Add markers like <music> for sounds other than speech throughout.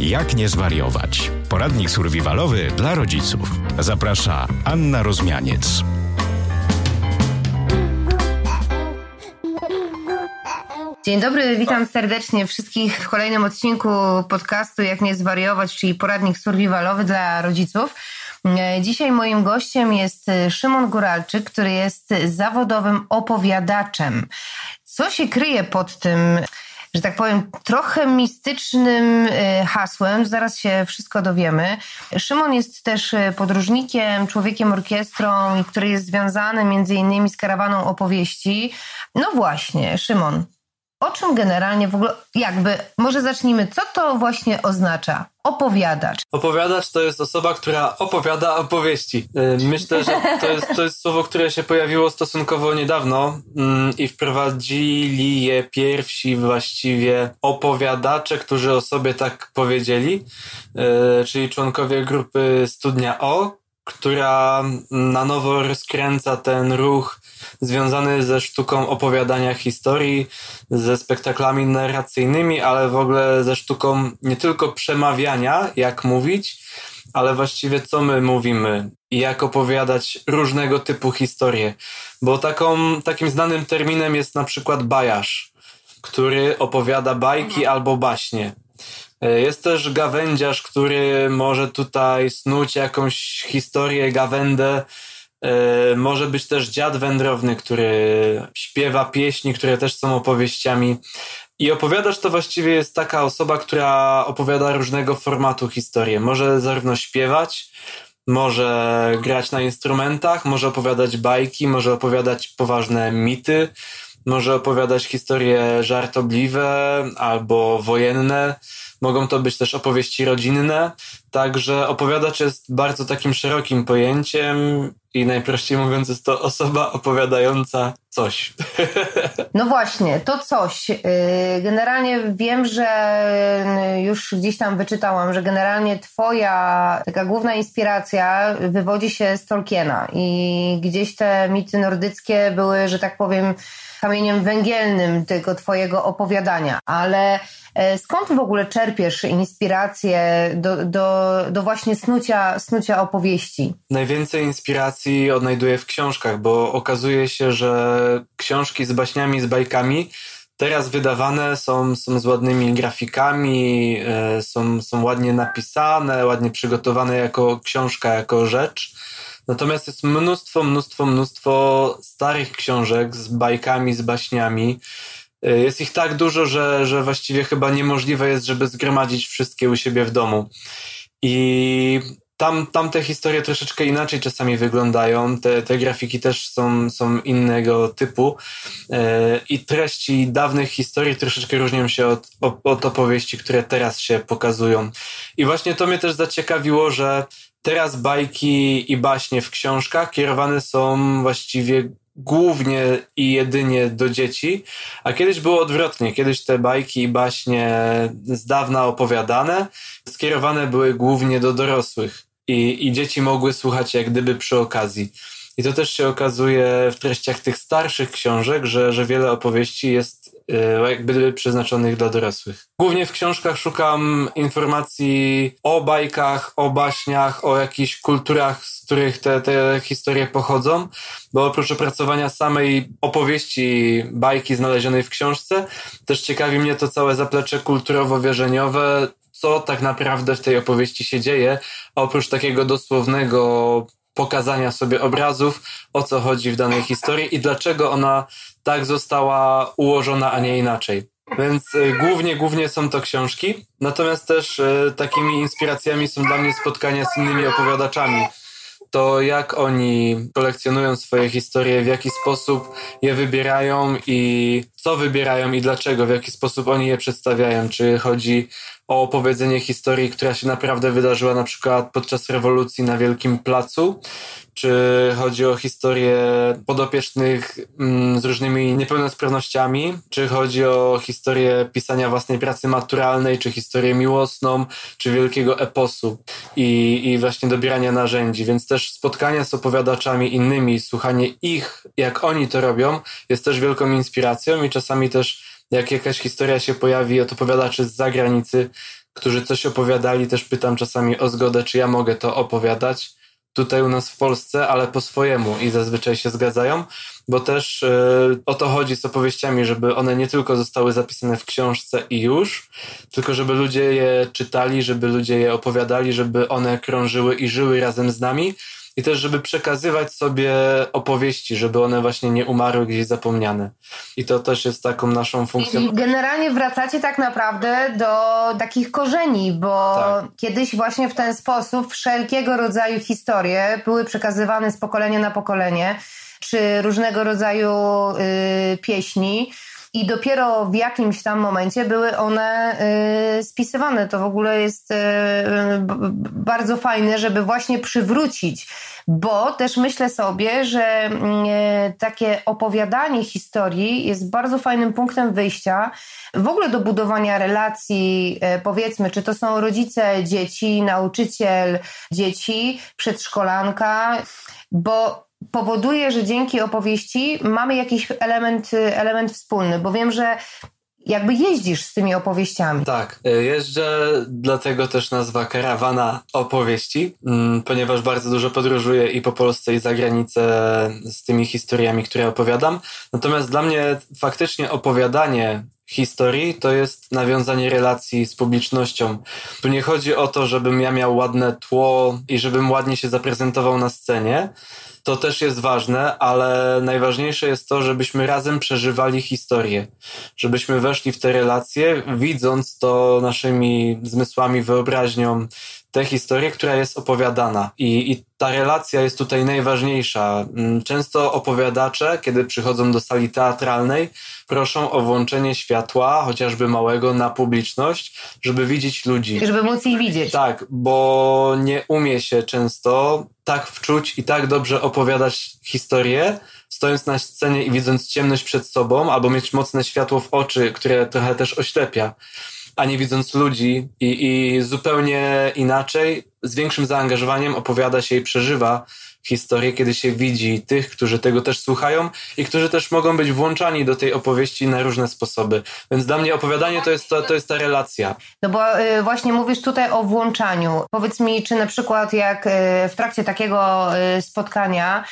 Jak nie zwariować? Poradnik survivalowy dla rodziców. Zaprasza Anna Rozmianiec. Dzień dobry, witam serdecznie wszystkich w kolejnym odcinku podcastu Jak nie zwariować, czyli poradnik survivalowy dla rodziców. Dzisiaj moim gościem jest Szymon Góralczyk, który jest zawodowym opowiadaczem. Co się kryje pod tym że tak powiem, trochę mistycznym y, hasłem. Zaraz się wszystko dowiemy. Szymon jest też y, podróżnikiem, człowiekiem orkiestrą, który jest związany między innymi z karawaną opowieści. No właśnie, Szymon, o czym generalnie w ogóle, jakby, może zacznijmy, co to właśnie oznacza? Opowiadacz. Opowiadacz to jest osoba, która opowiada opowieści. Y, myślę, że to jest, to jest słowo, które się pojawiło stosunkowo niedawno mm, i wprowadzili je pierwsi właściwie opowiadacze, którzy o sobie tak powiedzieli, y, czyli członkowie grupy Studnia O, która na nowo rozkręca ten ruch związany ze sztuką opowiadania historii, ze spektaklami narracyjnymi, ale w ogóle ze sztuką nie tylko przemawiania, jak mówić, ale właściwie co my mówimy i jak opowiadać różnego typu historie. Bo taką, takim znanym terminem jest na przykład bajarz, który opowiada bajki albo baśnie. E, jest też gawędziarz, który może tutaj snuć jakąś historię, gawędę. E, może być też dziad wędrowny, który śpiewa pieśni, które też są opowieściami. I opowiadacz to właściwie jest taka osoba, która opowiada różnego formatu historię. Może zarówno śpiewać, może grać na instrumentach, może opowiadać bajki, może opowiadać poważne mity, może opowiadać historie żartobliwe albo wojenne Mogą to być też opowieści rodzinne, także opowiadacz jest bardzo takim szerokim pojęciem i najprościej mówiąc jest to osoba opowiadająca coś. <laughs> No właśnie, to coś. Y, generalnie wiem, że y, już gdzieś tam wyczytałam, że generalnie twoja taka główna inspiracja wywodzi się z Tolkiena i gdzieś te mity nordyckie były, że tak powiem, kamieniem węgielnym tego twojego opowiadania, ale e, skąd w ogóle czerpiesz inspirację do, do, do właśnie snucia, snucia opowieści? Najwięcej inspiracji odnajduję w książkach, bo okazuje się, że książki z baśniami, z bajkami teraz wydawane są, są z ładnymi grafikami, e, są, są ładnie napisane, ładnie przygotowane jako książka, jako rzecz. Natomiast jest mnóstwo, mnóstwo, mnóstwo starych książek z bajkami, z baśniami. Y, jest ich tak dużo, że, że właściwie chyba niemożliwe jest, żeby zgromadzić wszystkie u siebie w domu. I tam, tam te historie troszeczkę inaczej czasami wyglądają, te, te grafiki też są, są innego typu y, i treści dawnych historii troszeczkę różnią się od, od opowieści, które teraz się pokazują. I właśnie to mnie też zaciekawiło, że Teraz bajki i baśnie w książkach kierowane są właściwie głównie i jedynie do dzieci, a kiedyś było odwrotnie. Kiedyś te bajki i baśnie z dawna opowiadane skierowane były głównie do dorosłych i, i dzieci mogły słuchać jak gdyby przy okazji. I to też się okazuje w treściach tych starszych książek, że, że wiele opowieści jest e, jakby przeznaczonych dla dorosłych. Głównie w książkach szukam informacji o bajkach, o baśniach, o jakichś kulturach, z których te, te historie pochodzą, bo oprócz opracowania samej opowieści bajki znalezionej w książce, też ciekawi mnie to całe zaplecze kulturowo-wierzeniowe, co tak naprawdę w tej opowieści się dzieje, a oprócz takiego dosłownego pokazania sobie obrazów, o co chodzi w danej historii i dlaczego ona tak została ułożona, a nie inaczej. Więc y, głównie, głównie są to książki, natomiast też y, takimi inspiracjami są dla mnie spotkania z innymi opowiadaczami. To jak oni kolekcjonują swoje historie, w jaki sposób je wybierają i co wybierają i dlaczego, w jaki sposób oni je przedstawiają. Czy chodzi o opowiedzenie historii, która się naprawdę wydarzyła na przykład podczas rewolucji na Wielkim Placu, czy chodzi o historię podopiecznych mm, z różnymi niepełnosprawnościami, czy chodzi o historię pisania własnej pracy maturalnej, czy historię miłosną, czy wielkiego eposu i, i właśnie dobierania narzędzi. Więc też spotkania z opowiadaczami innymi, słuchanie ich, jak oni to robią, jest też wielką inspiracją i czasami też Jak jakaś historia się pojawi od opowiadaczy z zagranicy, którzy coś opowiadali, też pytam czasami o zgodę, czy ja mogę to opowiadać tutaj u nas w Polsce, ale po swojemu i zazwyczaj się zgadzają, bo też yy, o to chodzi z opowieściami, żeby one nie tylko zostały zapisane w książce i już, tylko żeby ludzie je czytali, żeby ludzie je opowiadali, żeby one krążyły i żyły razem z nami i też, żeby przekazywać sobie opowieści, żeby one właśnie nie umarły gdzieś zapomniane. I to też jest taką naszą funkcją. I generalnie wracacie tak naprawdę do takich korzeni, bo tak. kiedyś właśnie w ten sposób wszelkiego rodzaju historie były przekazywane z pokolenia na pokolenie, czy różnego rodzaju y, pieśni i dopiero w jakimś tam momencie były one y, spisywane. To w ogóle jest y, bardzo fajne, żeby właśnie przywrócić, bo też myślę sobie, że y, takie opowiadanie historii jest bardzo fajnym punktem wyjścia w ogóle do budowania relacji, powiedzmy, czy to są rodzice dzieci, nauczyciel dzieci, przedszkolanka, bo powoduje, że dzięki opowieści mamy jakiś element, element wspólny, bo wiem, że jakby jeździsz z tymi opowieściami. Tak, e, jeżdżę, dlatego też nazwa karawana opowieści, mm, ponieważ bardzo dużo podróżuję i po Polsce i za granicę z tymi historiami, które opowiadam. Natomiast dla mnie faktycznie opowiadanie historii to jest nawiązanie relacji z publicznością. Tu nie chodzi o to, żebym ja miał ładne tło i żebym ładnie się zaprezentował na scenie, to też jest ważne, ale najważniejsze jest to, żebyśmy razem przeżywali historię, żebyśmy weszli w te relacje, widząc to naszymi zmysłami, wyobraźnią, tę historię, która jest opowiadana. I, I ta relacja jest tutaj najważniejsza. Mm, często opowiadacze, kiedy przychodzą do sali teatralnej, proszą o włączenie światła, chociażby małego, na publiczność, żeby widzieć ludzi. Żeby móc ich widzieć. Tak, bo nie umie się często tak wczuć i tak dobrze opowiadać historię, stojąc na scenie i widząc ciemność przed sobą, albo mieć mocne światło w oczy, które trochę też oślepia a nie widząc ludzi i, i zupełnie inaczej, z większym zaangażowaniem opowiada się i przeżywa historię, kiedy się widzi tych, którzy tego też słuchają i którzy też mogą być włączani do tej opowieści na różne sposoby. Więc dla mnie opowiadanie to jest, to, to jest ta relacja. No bo y, właśnie mówisz tutaj o włączaniu. Powiedz mi, czy na przykład jak y, w trakcie takiego y, spotkania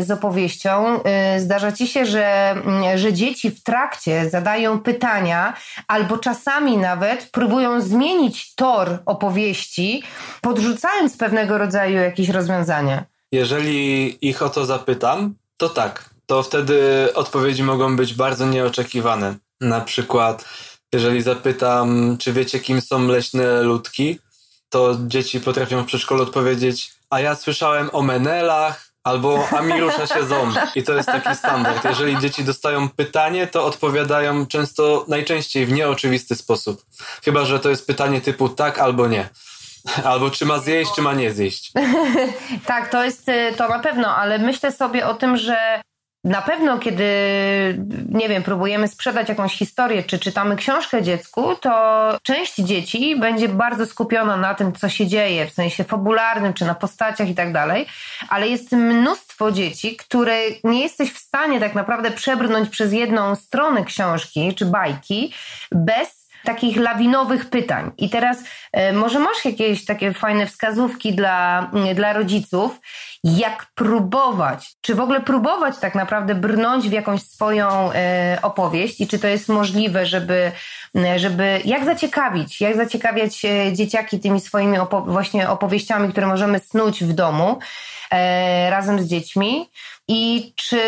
z opowieścią zdarza ci się, że, mm, że dzieci w trakcie zadają pytania albo czasami nawet próbują zmienić tor opowieści, podrzucając pewnego rodzaju jakieś rozwiązania? Jeżeli ich o to zapytam, to tak. To wtedy odpowiedzi mogą być bardzo nieoczekiwane. Na przykład, jeżeli zapytam, czy wiecie, kim są leśne ludki, to dzieci potrafią w przedszkolu odpowiedzieć, a ja słyszałem o menelach, albo a mi się ząb. I to jest taki standard. Jeżeli dzieci dostają pytanie, to odpowiadają często, najczęściej w nieoczywisty sposób. Chyba, że to jest pytanie typu tak albo nie. <laughs> Albo czy ma zjeść, czy ma nie zjeść. <laughs> tak, to jest y, to na pewno, ale myślę sobie o tym, że na pewno, kiedy, nie wiem, próbujemy sprzedać jakąś historię, czy czytamy książkę dziecku, to część dzieci będzie bardzo skupiona na tym, co się dzieje, w sensie fabularnym, czy na postaciach i tak dalej, ale jest mnóstwo dzieci, które nie jesteś w stanie tak naprawdę przebrnąć przez jedną stronę książki czy bajki bez takich lawinowych pytań. I teraz e, może masz jakieś takie fajne wskazówki dla, mm, dla rodziców, jak próbować, czy w ogóle próbować tak naprawdę brnąć w jakąś swoją e, opowieść i czy to jest możliwe, żeby, mm, żeby jak zaciekawić, jak zaciekawiać e, dzieciaki tymi swoimi właśnie opowieściami, które możemy snuć w domu razem z dziećmi i czy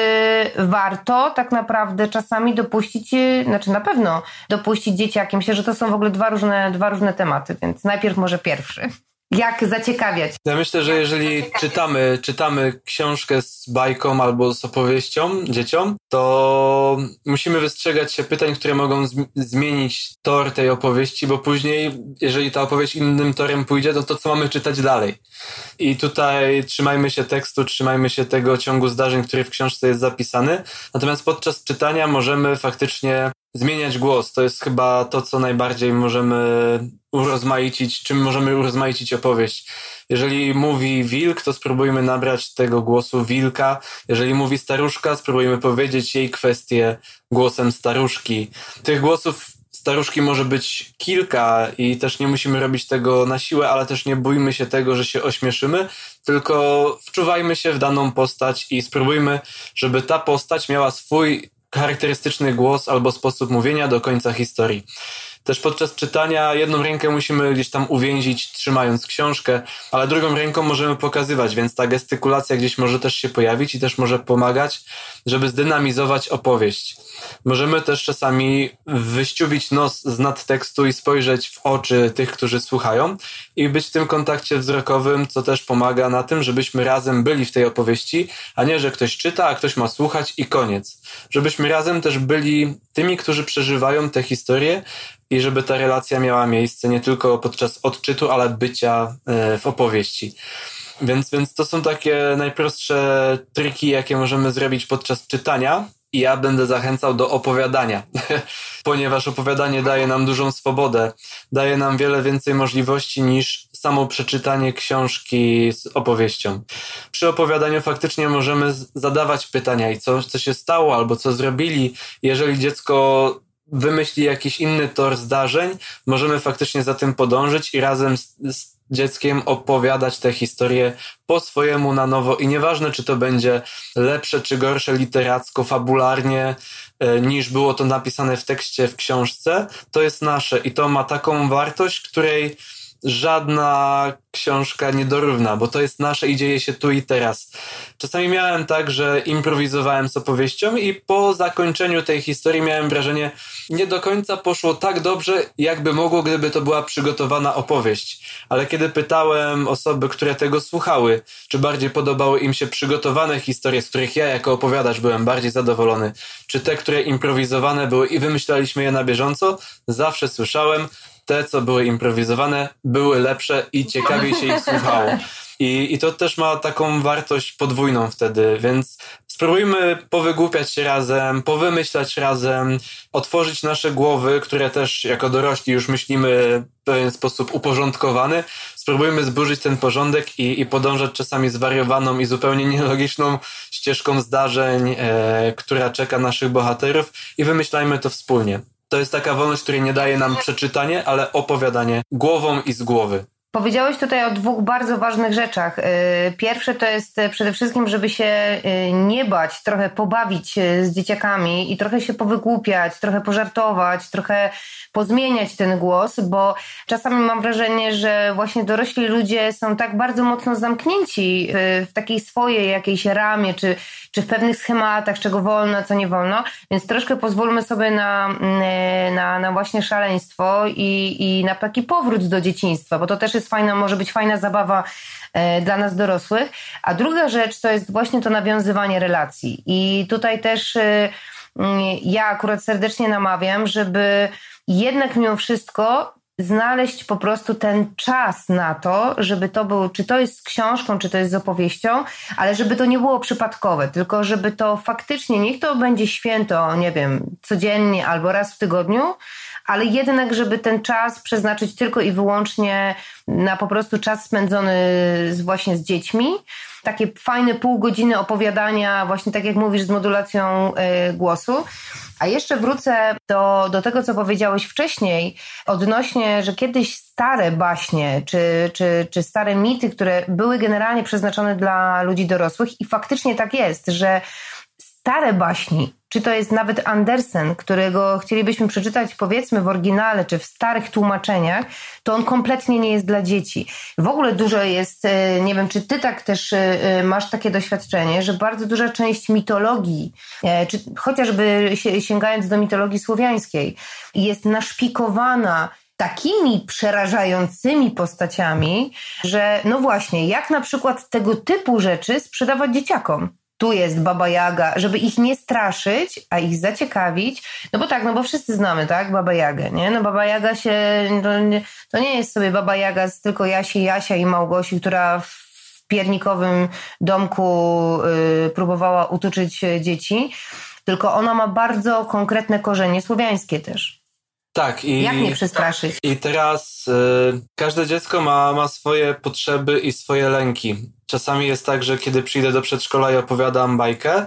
warto tak naprawdę czasami dopuścić, znaczy na pewno dopuścić dzieciaki. Myślę, że to są w ogóle dwa różne, dwa różne tematy, więc najpierw może pierwszy jak zaciekawiać. Ja myślę, że jeżeli czytamy, czytamy książkę z bajką albo z opowieścią dzieciom, to musimy wystrzegać się pytań, które mogą zmienić tor tej opowieści, bo później, jeżeli ta opowieść innym torem pójdzie, to to co mamy czytać dalej. I tutaj trzymajmy się tekstu, trzymajmy się tego ciągu zdarzeń, który w książce jest zapisany. Natomiast podczas czytania możemy faktycznie zmieniać głos. To jest chyba to, co najbardziej możemy urozmaicić, czym możemy urozmaicić opowieść. Jeżeli mówi wilk, to spróbujmy nabrać tego głosu wilka. Jeżeli mówi staruszka, spróbujmy powiedzieć jej kwestię głosem staruszki. Tych głosów staruszki może być kilka i też nie musimy robić tego na siłę, ale też nie bójmy się tego, że się ośmieszymy, tylko wczuwajmy się w daną postać i spróbujmy, żeby ta postać miała swój charakterystyczny głos albo sposób mówienia do końca historii. Też podczas czytania jedną rękę musimy gdzieś tam uwięzić, trzymając książkę, ale drugą ręką możemy pokazywać, więc ta gestykulacja gdzieś może też się pojawić i też może pomagać, żeby zdynamizować opowieść. Możemy też czasami wyściubić nos z nadtekstu i spojrzeć w oczy tych, którzy słuchają i być w tym kontakcie wzrokowym, co też pomaga na tym, żebyśmy razem byli w tej opowieści, a nie, że ktoś czyta, a ktoś ma słuchać i koniec. Żebyśmy razem też byli tymi, którzy przeżywają tę historię i żeby ta relacja miała miejsce nie tylko podczas odczytu, ale bycia e, w opowieści. Więc, więc to są takie najprostsze triki, jakie możemy zrobić podczas czytania. I ja będę zachęcał do opowiadania, <laughs> ponieważ opowiadanie daje nam dużą swobodę, daje nam wiele więcej możliwości niż samo przeczytanie książki z opowieścią. Przy opowiadaniu faktycznie możemy zadawać pytania i co, co się stało albo co zrobili. Jeżeli dziecko wymyśli jakiś inny tor zdarzeń, możemy faktycznie za tym podążyć i razem z, z dzieckiem opowiadać tę historię po swojemu na nowo i nieważne, czy to będzie lepsze czy gorsze literacko, fabularnie, e, niż było to napisane w tekście w książce, to jest nasze i to ma taką wartość, której żadna książka nie dorówna, bo to jest nasze i dzieje się tu i teraz. Czasami miałem tak, że improwizowałem z opowieścią i po zakończeniu tej historii miałem wrażenie, nie do końca poszło tak dobrze, jakby mogło, gdyby to była przygotowana opowieść. Ale kiedy pytałem osoby, które tego słuchały, czy bardziej podobały im się przygotowane historie, z których ja jako opowiadacz byłem bardziej zadowolony, czy te, które improwizowane były i wymyślaliśmy je na bieżąco, zawsze słyszałem, te, co były improwizowane, były lepsze i ciekawiej się ich <laughs> słuchało. I, I to też ma taką wartość podwójną wtedy, więc spróbujmy powygłupiać się razem, powymyślać razem, otworzyć nasze głowy, które też jako dorośli już myślimy w pewien sposób uporządkowany. Spróbujmy zburzyć ten porządek i, i podążać czasami zwariowaną i zupełnie nielogiczną ścieżką zdarzeń, e, która czeka naszych bohaterów i wymyślajmy to wspólnie. To jest taka wolność, której nie daje nam przeczytanie, ale opowiadanie głową i z głowy. Powiedziałeś tutaj o dwóch bardzo ważnych rzeczach. Y, pierwsze to jest y, przede wszystkim, żeby się y, nie bać, trochę pobawić z dzieciakami i trochę się powygłupiać, trochę pożartować, trochę pozmieniać ten głos, bo czasami mam wrażenie, że właśnie dorośli ludzie są tak bardzo mocno zamknięci w takiej swojej jakiejś ramie, czy, czy w pewnych schematach, czego wolno, co nie wolno, więc troszkę pozwólmy sobie na, na, na właśnie szaleństwo i, i na taki powrót do dzieciństwa, bo to też jest jest fajna, może być fajna zabawa e, dla nas dorosłych. A druga rzecz to jest właśnie to nawiązywanie relacji. I tutaj też e, mm, ja akurat serdecznie namawiam, żeby jednak mimo wszystko znaleźć po prostu ten czas na to, żeby to było, czy to jest z książką, czy to jest z opowieścią, ale żeby to nie było przypadkowe, tylko żeby to faktycznie, niech to będzie święto, nie wiem, codziennie albo raz w tygodniu, ale jednak, żeby ten czas przeznaczyć tylko i wyłącznie na po prostu czas spędzony z, właśnie z dziećmi. Takie fajne pół godziny opowiadania, właśnie tak jak mówisz, z modulacją y, głosu. A jeszcze wrócę do, do tego, co powiedziałeś wcześniej, odnośnie, że kiedyś stare baśnie, czy, czy, czy stare mity, które były generalnie przeznaczone dla ludzi dorosłych, i faktycznie tak jest, że stare baśni, czy to jest nawet Andersen, którego chcielibyśmy przeczytać powiedzmy w oryginale, czy w starych tłumaczeniach, to on kompletnie nie jest dla dzieci. W ogóle dużo jest, e, nie wiem, czy ty tak też e, masz takie doświadczenie, że bardzo duża część mitologii, e, czy chociażby sięgając do mitologii słowiańskiej, jest naszpikowana takimi przerażającymi postaciami, że no właśnie, jak na przykład tego typu rzeczy sprzedawać dzieciakom tu jest Baba Jaga, żeby ich nie straszyć, a ich zaciekawić. No bo tak, no bo wszyscy znamy, tak, Baba Jagę, nie? No Baba Jaga się, to nie, to nie jest sobie Baba Jaga z tylko Jasie, Jasia i Małgosi, która w piernikowym domku y, próbowała utuczyć dzieci, tylko ona ma bardzo konkretne korzenie słowiańskie też. Tak. I, Jak nie przestraszyć? I teraz y, każde dziecko ma, ma swoje potrzeby i swoje lęki. Czasami jest tak, że kiedy przyjdę do przedszkola i opowiadam bajkę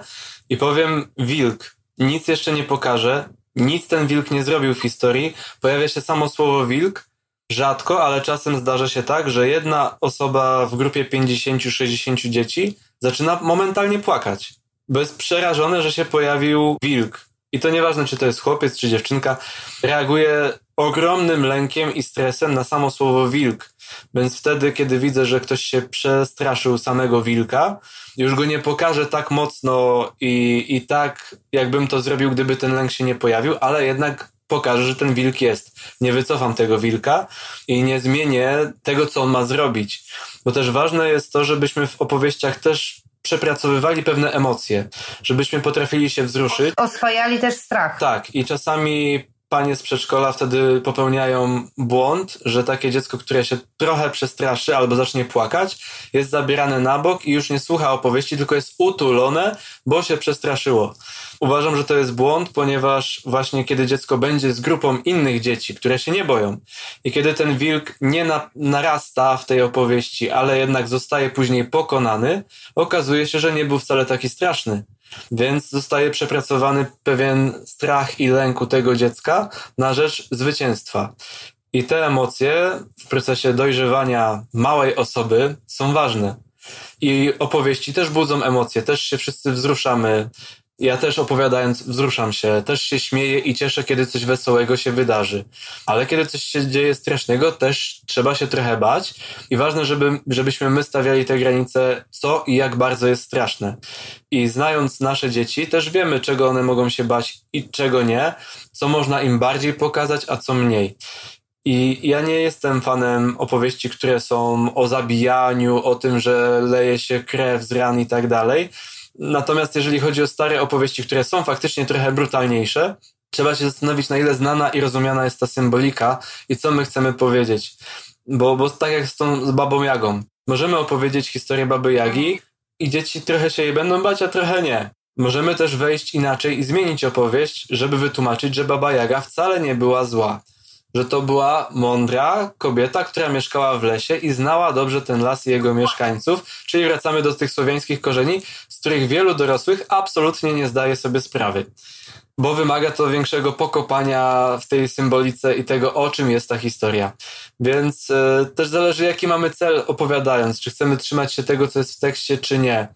i powiem wilk, nic jeszcze nie pokażę, nic ten wilk nie zrobił w historii, pojawia się samo słowo wilk, rzadko, ale czasem zdarza się tak, że jedna osoba w grupie 50-60 dzieci zaczyna momentalnie płakać, bo jest przerażone, że się pojawił wilk. I to nieważne, czy to jest chłopiec, czy dziewczynka, reaguje ogromnym lękiem i stresem na samo słowo wilk. Więc wtedy, kiedy widzę, że ktoś się przestraszył samego wilka, już go nie pokażę tak mocno i, i tak, jakbym to zrobił, gdyby ten lęk się nie pojawił, ale jednak pokażę, że ten wilk jest. Nie wycofam tego wilka i nie zmienię tego, co on ma zrobić. Bo też ważne jest to, żebyśmy w opowieściach też przepracowywali pewne emocje, żebyśmy potrafili się wzruszyć. Oswajali też strach. Tak, i czasami panie z przedszkola wtedy popełniają błąd, że takie dziecko, które się trochę przestraszy albo zacznie płakać, jest zabierane na bok i już nie słucha opowieści, tylko jest utulone, bo się przestraszyło. Uważam, że to jest błąd, ponieważ właśnie kiedy dziecko będzie z grupą innych dzieci, które się nie boją i kiedy ten wilk nie na, narasta w tej opowieści, ale jednak zostaje później pokonany, okazuje się, że nie był wcale taki straszny. Więc zostaje przepracowany pewien strach i lęku tego dziecka na rzecz zwycięstwa. I te emocje w procesie dojrzewania małej osoby są ważne. I opowieści też budzą emocje, też się wszyscy wzruszamy, ja też opowiadając wzruszam się, też się śmieję i cieszę, kiedy coś wesołego się wydarzy. Ale kiedy coś się dzieje strasznego, też trzeba się trochę bać i ważne, żeby, żebyśmy my stawiali te granice, co i jak bardzo jest straszne. I znając nasze dzieci, też wiemy, czego one mogą się bać i czego nie, co można im bardziej pokazać, a co mniej. I ja nie jestem fanem opowieści, które są o zabijaniu, o tym, że leje się krew z ran i tak dalej Natomiast jeżeli chodzi o stare opowieści, które są faktycznie trochę brutalniejsze, trzeba się zastanowić, na ile znana i rozumiana jest ta symbolika i co my chcemy powiedzieć. Bo, bo tak jak z tą z babą Jagą. Możemy opowiedzieć historię baby Jagi i dzieci trochę się jej będą bać, a trochę nie. Możemy też wejść inaczej i zmienić opowieść, żeby wytłumaczyć, że baba Jaga wcale nie była zła że to była mądra kobieta, która mieszkała w lesie i znała dobrze ten las i jego mieszkańców, czyli wracamy do tych słowiańskich korzeni, z których wielu dorosłych absolutnie nie zdaje sobie sprawy. Bo wymaga to większego pokopania w tej symbolice i tego, o czym jest ta historia. Więc e, też zależy, jaki mamy cel opowiadając, czy chcemy trzymać się tego, co jest w tekście, czy nie.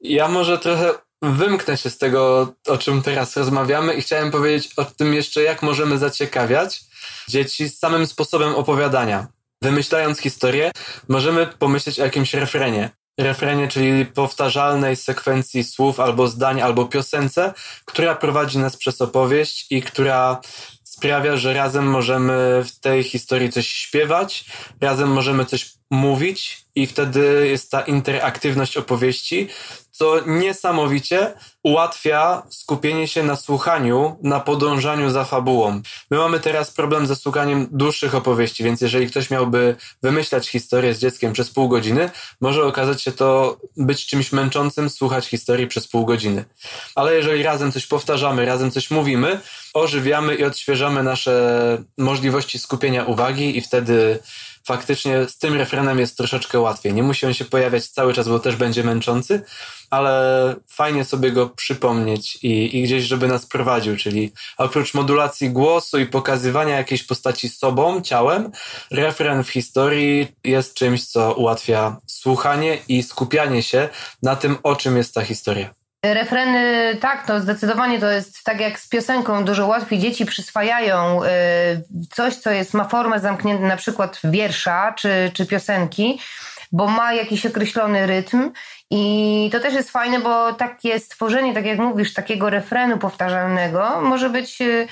Ja może trochę wymknę się z tego, o czym teraz rozmawiamy i chciałem powiedzieć o tym jeszcze, jak możemy zaciekawiać dzieci z samym sposobem opowiadania. Wymyślając historię, możemy pomyśleć o jakimś refrenie. Refrenie, czyli powtarzalnej sekwencji słów albo zdań, albo piosence, która prowadzi nas przez opowieść i która sprawia, że razem możemy w tej historii coś śpiewać, razem możemy coś mówić i wtedy jest ta interaktywność opowieści, co niesamowicie ułatwia skupienie się na słuchaniu, na podążaniu za fabułą. My mamy teraz problem ze słuchaniem dłuższych opowieści, więc jeżeli ktoś miałby wymyślać historię z dzieckiem przez pół godziny, może okazać się to być czymś męczącym słuchać historii przez pół godziny. Ale jeżeli razem coś powtarzamy, razem coś mówimy, ożywiamy i odświeżamy nasze możliwości skupienia uwagi i wtedy faktycznie z tym refrenem jest troszeczkę łatwiej. Nie musi on się pojawiać cały czas, bo też będzie męczący, ale fajnie sobie go przypomnieć i, i gdzieś, żeby nas prowadził, czyli oprócz modulacji głosu i pokazywania jakiejś postaci sobą, ciałem, refren w historii jest czymś, co ułatwia słuchanie i skupianie się na tym, o czym jest ta historia. Refreny, tak, to zdecydowanie to jest tak jak z piosenką, dużo łatwiej dzieci przyswajają y, coś, co jest, ma formę zamkniętą, na przykład wiersza czy, czy piosenki, bo ma jakiś określony rytm i to też jest fajne, bo takie stworzenie, tak jak mówisz, takiego refrenu powtarzalnego może być y,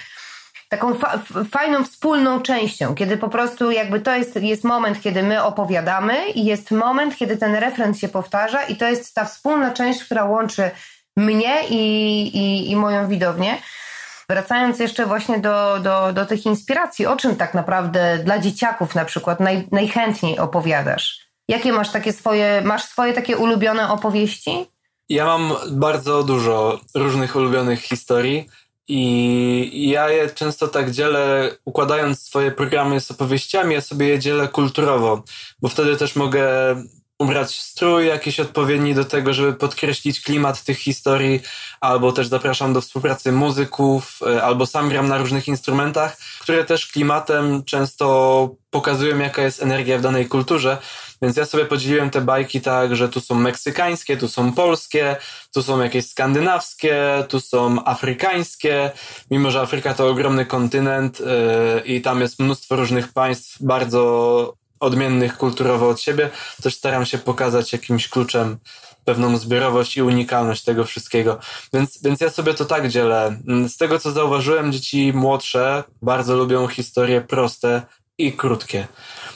taką fa fajną wspólną częścią, kiedy po prostu jakby to jest, jest moment, kiedy my opowiadamy i jest moment, kiedy ten refren się powtarza i to jest ta wspólna część, która łączy mnie i, i, i moją widownię. Wracając jeszcze właśnie do, do, do tych inspiracji, o czym tak naprawdę dla dzieciaków na przykład naj, najchętniej opowiadasz? Jakie masz takie swoje, masz swoje takie ulubione opowieści? Ja mam bardzo dużo różnych ulubionych historii I ja je często tak dzielę, układając swoje programy z opowieściami, ja sobie je dzielę kulturowo, bo wtedy też mogę ubrać strój jakiś odpowiedni do tego, żeby podkreślić klimat tych historii, albo też zapraszam do współpracy muzyków, e, albo sam gram na różnych instrumentach, które też klimatem często pokazują, jaka jest energia w danej kulturze. Więc ja sobie podzieliłem te bajki tak, że tu są meksykańskie, tu są polskie, tu są jakieś skandynawskie, tu są afrykańskie, mimo że Afryka to ogromny kontynent yy, i tam jest mnóstwo różnych państw bardzo odmiennych kulturowo od siebie, też staram się pokazać jakimś kluczem pewną zbiorowość i unikalność tego wszystkiego. Więc, więc ja sobie to tak dzielę. Z tego, co zauważyłem, dzieci młodsze bardzo lubią historie proste i krótkie.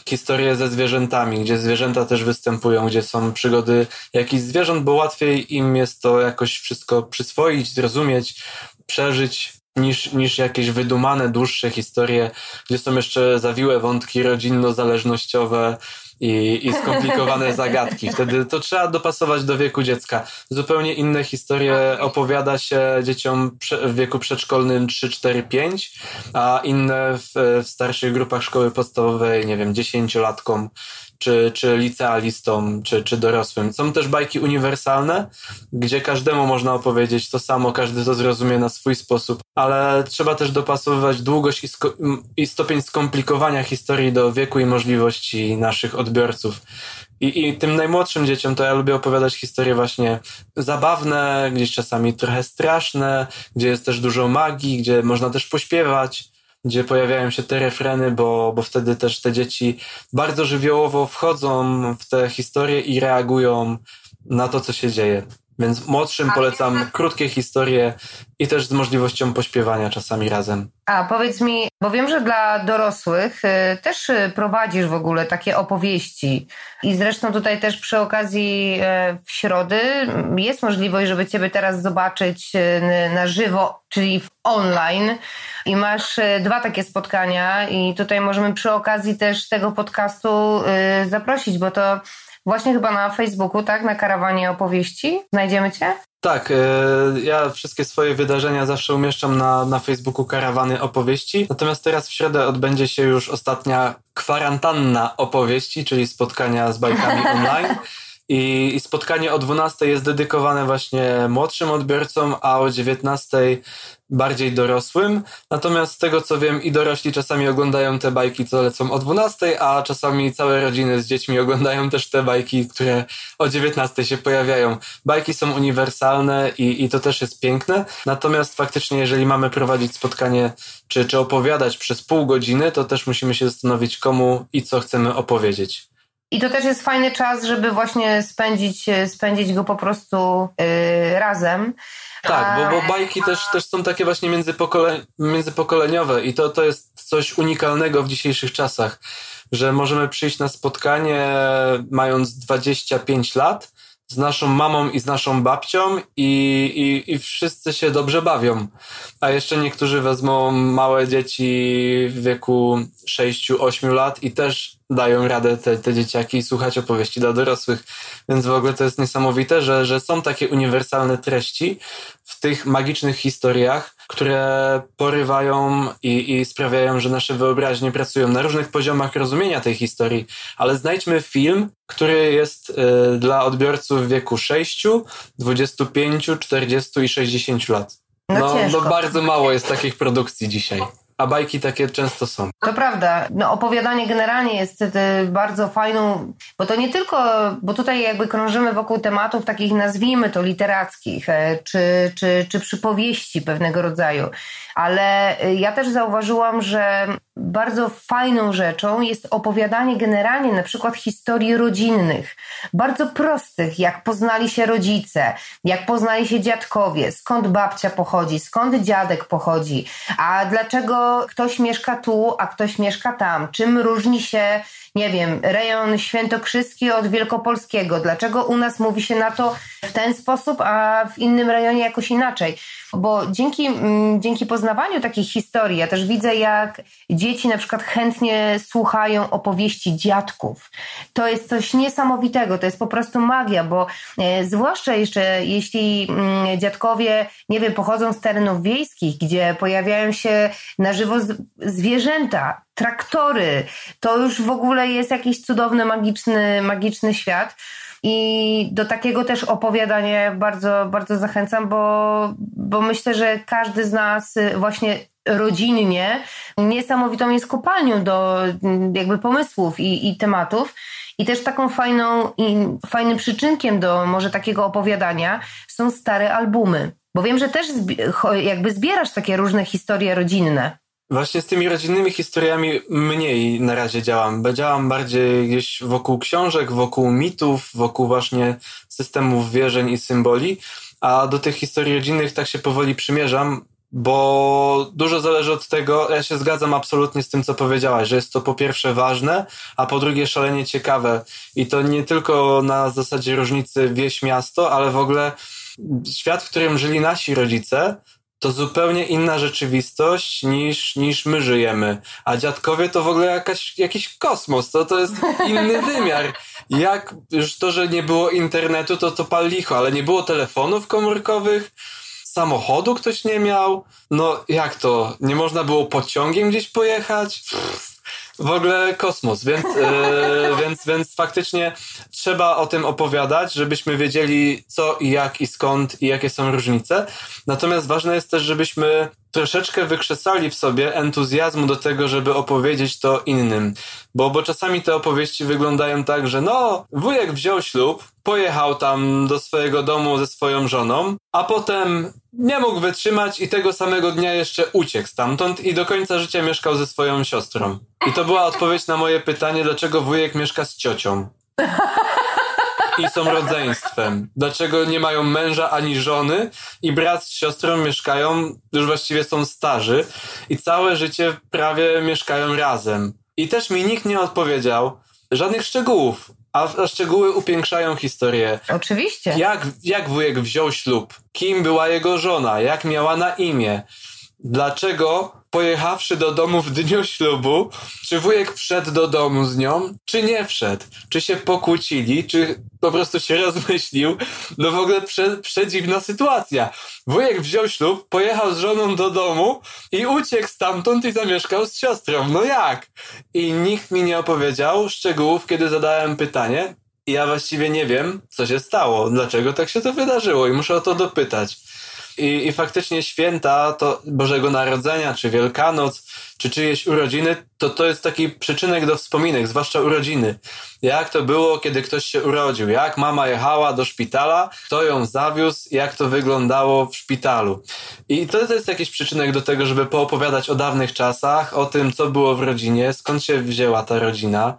Historie ze zwierzętami, gdzie zwierzęta też występują, gdzie są przygody jakichś zwierząt, bo łatwiej im jest to jakoś wszystko przyswoić, zrozumieć, przeżyć niż, niż jakieś wydumane, dłuższe historie, gdzie są jeszcze zawiłe wątki rodzinno-zależnościowe i, i skomplikowane <laughs> zagadki. Wtedy to trzeba dopasować do wieku dziecka. Zupełnie inne historie opowiada się dzieciom w wieku przedszkolnym 3, 4, 5, a inne w, w starszych grupach szkoły podstawowej, nie wiem, dziesięciolatkom czy, czy licealistom, czy, czy dorosłym. Są też bajki uniwersalne, gdzie każdemu można opowiedzieć to samo, każdy to zrozumie na swój sposób, ale trzeba też dopasowywać długość i, i stopień skomplikowania historii do wieku i możliwości naszych odbiorców. I, I tym najmłodszym dzieciom to ja lubię opowiadać historie właśnie zabawne, gdzieś czasami trochę straszne, gdzie jest też dużo magii, gdzie można też pośpiewać gdzie pojawiają się te refreny, bo, bo wtedy też te dzieci bardzo żywiołowo wchodzą w te historie i reagują na to, co się dzieje. Więc młodszym polecam krótkie historie i też z możliwością pośpiewania czasami razem. A powiedz mi, bo wiem, że dla dorosłych y, też y, prowadzisz w ogóle takie opowieści. I zresztą tutaj też przy okazji y, w środy jest możliwość, żeby Ciebie teraz zobaczyć na żywo, czyli w online. I masz dwa takie spotkania, i tutaj możemy przy okazji też tego podcastu zaprosić, bo to Właśnie chyba na Facebooku, tak? Na karawanie opowieści. Znajdziemy cię? Tak, e, ja wszystkie swoje wydarzenia zawsze umieszczam na, na Facebooku Karawany Opowieści. Natomiast teraz w środę odbędzie się już ostatnia kwarantanna opowieści, czyli spotkania z bajkami <laughs> online. I, I, spotkanie o 12 jest dedykowane właśnie młodszym odbiorcom, a o 19 bardziej dorosłym. Natomiast z tego co wiem, i dorośli czasami oglądają te bajki, co lecą o 12, a czasami całe rodziny z dziećmi oglądają też te bajki, które o 19 się pojawiają. Bajki są uniwersalne i, i to też jest piękne. Natomiast faktycznie, jeżeli mamy prowadzić spotkanie czy, czy opowiadać przez pół godziny, to też musimy się zastanowić, komu i co chcemy opowiedzieć. I to też jest fajny czas, żeby właśnie spędzić, spędzić go po prostu yy, razem. Tak, bo, bo bajki też, też są takie właśnie międzypokole, międzypokoleniowe i to, to jest coś unikalnego w dzisiejszych czasach, że możemy przyjść na spotkanie mając 25 lat z naszą mamą i z naszą babcią i, i, i wszyscy się dobrze bawią. A jeszcze niektórzy wezmą małe dzieci w wieku 6-8 lat i też dają radę te, te dzieciaki słuchać opowieści dla dorosłych. Więc w ogóle to jest niesamowite, że, że są takie uniwersalne treści w tych magicznych historiach, które porywają i, i sprawiają, że nasze wyobraźnie pracują na różnych poziomach rozumienia tej historii. Ale znajdźmy film, który jest y, dla odbiorców w wieku 6, 25, 40 i 60 lat. No, no, no bardzo mało jest takich produkcji dzisiaj. A bajki takie często są. To prawda. No, opowiadanie generalnie jest y, bardzo fajną, bo to nie tylko, bo tutaj jakby krążymy wokół tematów takich, nazwijmy to literackich, e, czy, czy, czy przypowieści pewnego rodzaju. Ale y, ja też zauważyłam, że bardzo fajną rzeczą jest opowiadanie generalnie na przykład historii rodzinnych, bardzo prostych, jak poznali się rodzice, jak poznali się dziadkowie, skąd babcia pochodzi, skąd dziadek pochodzi, a dlaczego ktoś mieszka tu, a ktoś mieszka tam, czym różni się nie wiem, rejon świętokrzyski od wielkopolskiego. Dlaczego u nas mówi się na to w ten sposób, a w innym rejonie jakoś inaczej? Bo dzięki, mm, dzięki poznawaniu takich historii, ja też widzę, jak dzieci na przykład chętnie słuchają opowieści dziadków. To jest coś niesamowitego, to jest po prostu magia, bo e, zwłaszcza jeszcze jeśli mm, dziadkowie, nie wiem, pochodzą z terenów wiejskich, gdzie pojawiają się na żywo zwierzęta, traktory, to już w ogóle jest jakiś cudowny, magiczny, magiczny świat. I do takiego też opowiadania bardzo, bardzo zachęcam, bo, bo myślę, że każdy z nas właśnie rodzinnie niesamowitą jest kopalnią do jakby pomysłów i, i tematów. I też taką fajną, fajnym przyczynkiem do może takiego opowiadania są stare albumy. Bo wiem, że też jakby zbierasz takie różne historie rodzinne. Właśnie z tymi rodzinnymi historiami mniej na razie działam, działam bardziej gdzieś wokół książek, wokół mitów, wokół właśnie systemów wierzeń i symboli, a do tych historii rodzinnych tak się powoli przymierzam, bo dużo zależy od tego, ja się zgadzam absolutnie z tym, co powiedziałaś, że jest to po pierwsze ważne, a po drugie szalenie ciekawe. I to nie tylko na zasadzie różnicy wieś-miasto, ale w ogóle świat, w którym żyli nasi rodzice, to zupełnie inna rzeczywistość niż, niż my żyjemy. A dziadkowie to w ogóle jakaś, jakiś kosmos, to, to jest inny <laughs> wymiar. Jak już to, że nie było internetu, to to pal licho, ale nie było telefonów komórkowych, samochodu ktoś nie miał. No jak to? Nie można było pociągiem gdzieś pojechać? Pff w ogóle kosmos, więc, yy, <laughs> więc, więc faktycznie trzeba o tym opowiadać, żebyśmy wiedzieli co i jak i skąd i jakie są różnice. Natomiast ważne jest też, żebyśmy troszeczkę wykrzesali w sobie entuzjazmu do tego, żeby opowiedzieć to innym. Bo, bo czasami te opowieści wyglądają tak, że no, wujek wziął ślub, pojechał tam do swojego domu ze swoją żoną, a potem nie mógł wytrzymać i tego samego dnia jeszcze uciekł stamtąd i do końca życia mieszkał ze swoją siostrą. I to była odpowiedź na moje pytanie, dlaczego wujek mieszka z ciocią. I są rodzeństwem. Dlaczego nie mają męża ani żony i brat z siostrą mieszkają, już właściwie są starzy i całe życie prawie mieszkają razem. I też mi nikt nie odpowiedział żadnych szczegółów, a, szczegóły upiększają historię. Oczywiście. Jak, jak wujek wziął ślub? Kim była jego żona? Jak miała na imię? Dlaczego pojechawszy do domu w dniu ślubu, czy wujek wszedł do domu z nią, czy nie wszedł? Czy się pokłócili, czy po prostu się <laughs> rozmyślił? No w ogóle prze, przedziwna sytuacja. Wujek wziął ślub, pojechał z żoną do domu i uciekł stamtąd i zamieszkał z siostrą. No jak? I nikt mi nie opowiedział szczegółów, kiedy zadałem pytanie. Ja właściwie nie wiem, co się stało, dlaczego tak się to wydarzyło i muszę o to dopytać. I, I faktycznie święta to Bożego Narodzenia, czy Wielkanoc, czy czyjeś urodziny, to to jest taki przyczynek do wspominek, zwłaszcza urodziny. Jak to było, kiedy ktoś się urodził, jak mama jechała do szpitala, kto ją zawiózł, jak to wyglądało w szpitalu. I to, to jest jakiś przyczynek do tego, żeby poopowiadać o dawnych czasach, o tym, co było w rodzinie, skąd się wzięła ta rodzina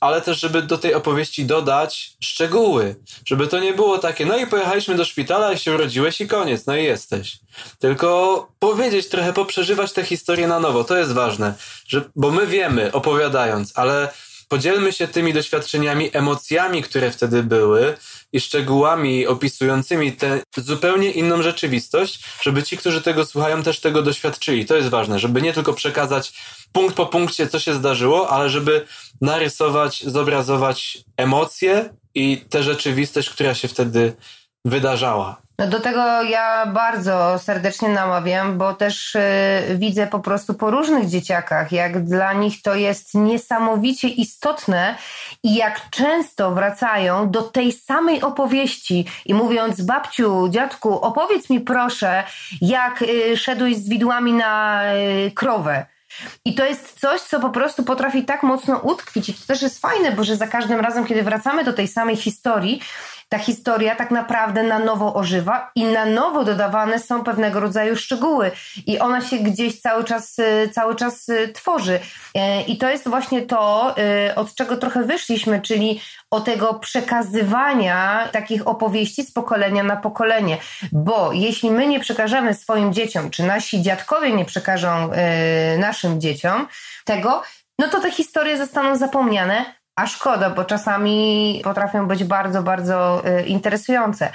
ale też, żeby do tej opowieści dodać szczegóły, żeby to nie było takie, no i pojechaliśmy do szpitala i się urodziłeś i koniec, no i jesteś. Tylko powiedzieć trochę, poprzeżywać tę historię na nowo, to jest ważne, że, bo my wiemy, opowiadając, ale podzielmy się tymi doświadczeniami, emocjami, które wtedy były i szczegółami opisującymi tę zupełnie inną rzeczywistość, żeby ci, którzy tego słuchają, też tego doświadczyli. To jest ważne, żeby nie tylko przekazać punkt po punkcie, co się zdarzyło, ale żeby narysować, zobrazować emocje i tę rzeczywistość, która się wtedy wydarzała. No do tego ja bardzo serdecznie namawiam, bo też y, widzę po prostu po różnych dzieciakach, jak dla nich to jest niesamowicie istotne i jak często wracają do tej samej opowieści i mówiąc babciu, dziadku, opowiedz mi proszę, jak y, szedłeś z widłami na y, krowę. I to jest coś, co po prostu potrafi tak mocno utkwić. I to też jest fajne, bo że za każdym razem, kiedy wracamy do tej samej historii, ta historia tak naprawdę na nowo ożywa i na nowo dodawane są pewnego rodzaju szczegóły i ona się gdzieś cały czas, y, cały czas y, tworzy. E, I to jest właśnie to, y, od czego trochę wyszliśmy, czyli o tego przekazywania takich opowieści z pokolenia na pokolenie. Bo jeśli my nie przekażemy swoim dzieciom, czy nasi dziadkowie nie przekażą naszym dzieciom tego, no to te historie zostaną zapomniane, a szkoda, bo czasami potrafią być bardzo, bardzo y, interesujące.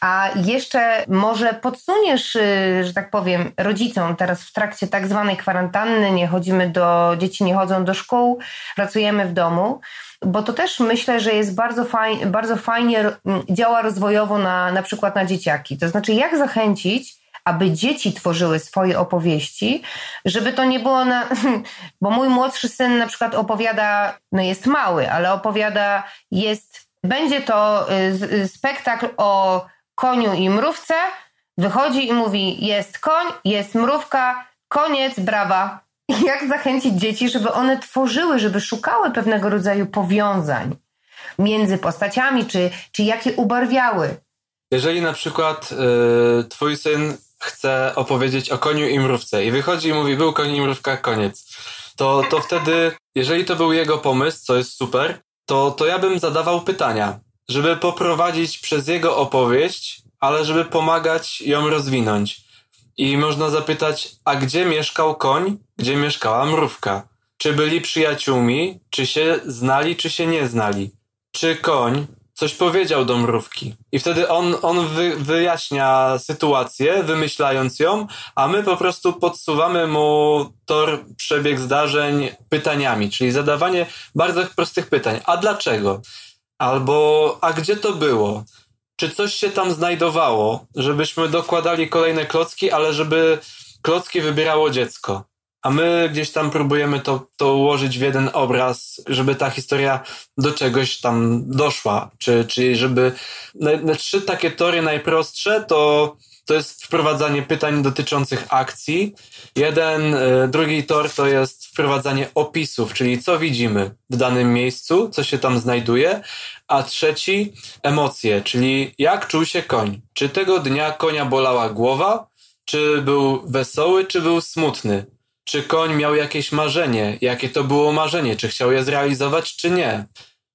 A jeszcze może podsuniesz, y, że tak powiem, rodzicom teraz w trakcie tak zwanej kwarantanny, nie chodzimy do, dzieci nie chodzą do szkół, pracujemy w domu, bo to też myślę, że jest bardzo, faj, bardzo fajnie, działa rozwojowo na, na przykład na dzieciaki. To znaczy, jak zachęcić aby dzieci tworzyły swoje opowieści, żeby to nie było na. <laughs> Bo mój młodszy syn na przykład opowiada, no jest mały, ale opowiada, jest. Będzie to y, y, spektakl o koniu i mrówce. Wychodzi i mówi: Jest koń, jest mrówka, koniec, brawa. <laughs> Jak zachęcić dzieci, żeby one tworzyły, żeby szukały pewnego rodzaju powiązań między postaciami, czy, czy jakie ubarwiały. Jeżeli na przykład y, twój syn chce opowiedzieć o koniu i mrówce i wychodzi i mówi, był koń i mrówka, koniec. To, to wtedy, jeżeli to był jego pomysł, co jest super, to, to ja bym zadawał pytania, żeby poprowadzić przez jego opowieść, ale żeby pomagać ją rozwinąć. I można zapytać, a gdzie mieszkał koń, gdzie mieszkała mrówka? Czy byli przyjaciółmi, czy się znali, czy się nie znali? Czy koń coś powiedział do mrówki. I wtedy on, on wy, wyjaśnia sytuację, wymyślając ją, a my po prostu podsuwamy mu tor, przebieg zdarzeń pytaniami, czyli zadawanie bardzo prostych pytań. A dlaczego? Albo, a gdzie to było? Czy coś się tam znajdowało, żebyśmy dokładali kolejne klocki, ale żeby klocki wybierało dziecko? A my gdzieś tam próbujemy to, to ułożyć w jeden obraz, żeby ta historia do czegoś tam doszła, czy, czy żeby na, trzy takie tory najprostsze to to jest wprowadzanie pytań dotyczących akcji. Jeden, y, drugi tor to jest wprowadzanie opisów, czyli co widzimy w danym miejscu, co się tam znajduje, a trzeci emocje, czyli jak czuł się koń. Czy tego dnia konia bolała głowa, czy był wesoły, czy był smutny czy koń miał jakieś marzenie, jakie to było marzenie, czy chciał je zrealizować, czy nie.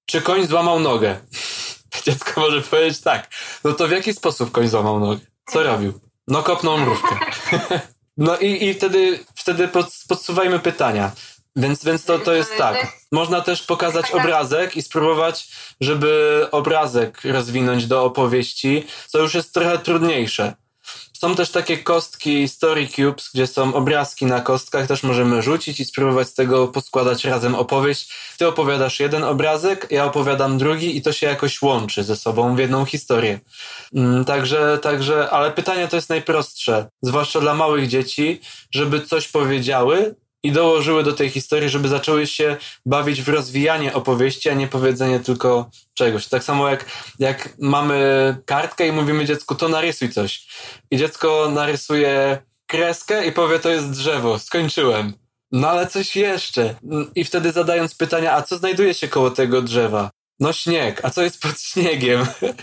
Czy koń złamał nogę? <laughs> Dziecko może powiedzieć tak. No to w jaki sposób koń złamał nogę? Co robił? No kopnął mrówkę. <laughs> no i, i wtedy, wtedy pod, podsuwajmy pytania. Więc, więc to, to jest tak. Można też pokazać obrazek i spróbować, żeby obrazek rozwinąć do opowieści, co już jest trochę trudniejsze. Są też takie kostki Story Cubes, gdzie są obrazki na kostkach, też możemy rzucić i spróbować z tego poskładać razem opowieść. Ty opowiadasz jeden obrazek, ja opowiadam drugi i to się jakoś łączy ze sobą w jedną historię. Mm, także, także, ale pytanie to jest najprostsze, zwłaszcza dla małych dzieci, żeby coś powiedziały, i dołożyły do tej historii, żeby zaczęły się bawić w rozwijanie opowieści, a nie powiedzenie tylko czegoś. Tak samo jak, jak mamy kartkę i mówimy dziecku, to narysuj coś. I dziecko narysuje kreskę i powie, to jest drzewo, skończyłem. No ale coś jeszcze. I wtedy zadając pytania, a co znajduje się koło tego drzewa? No śnieg, a co jest pod śniegiem? <laughs>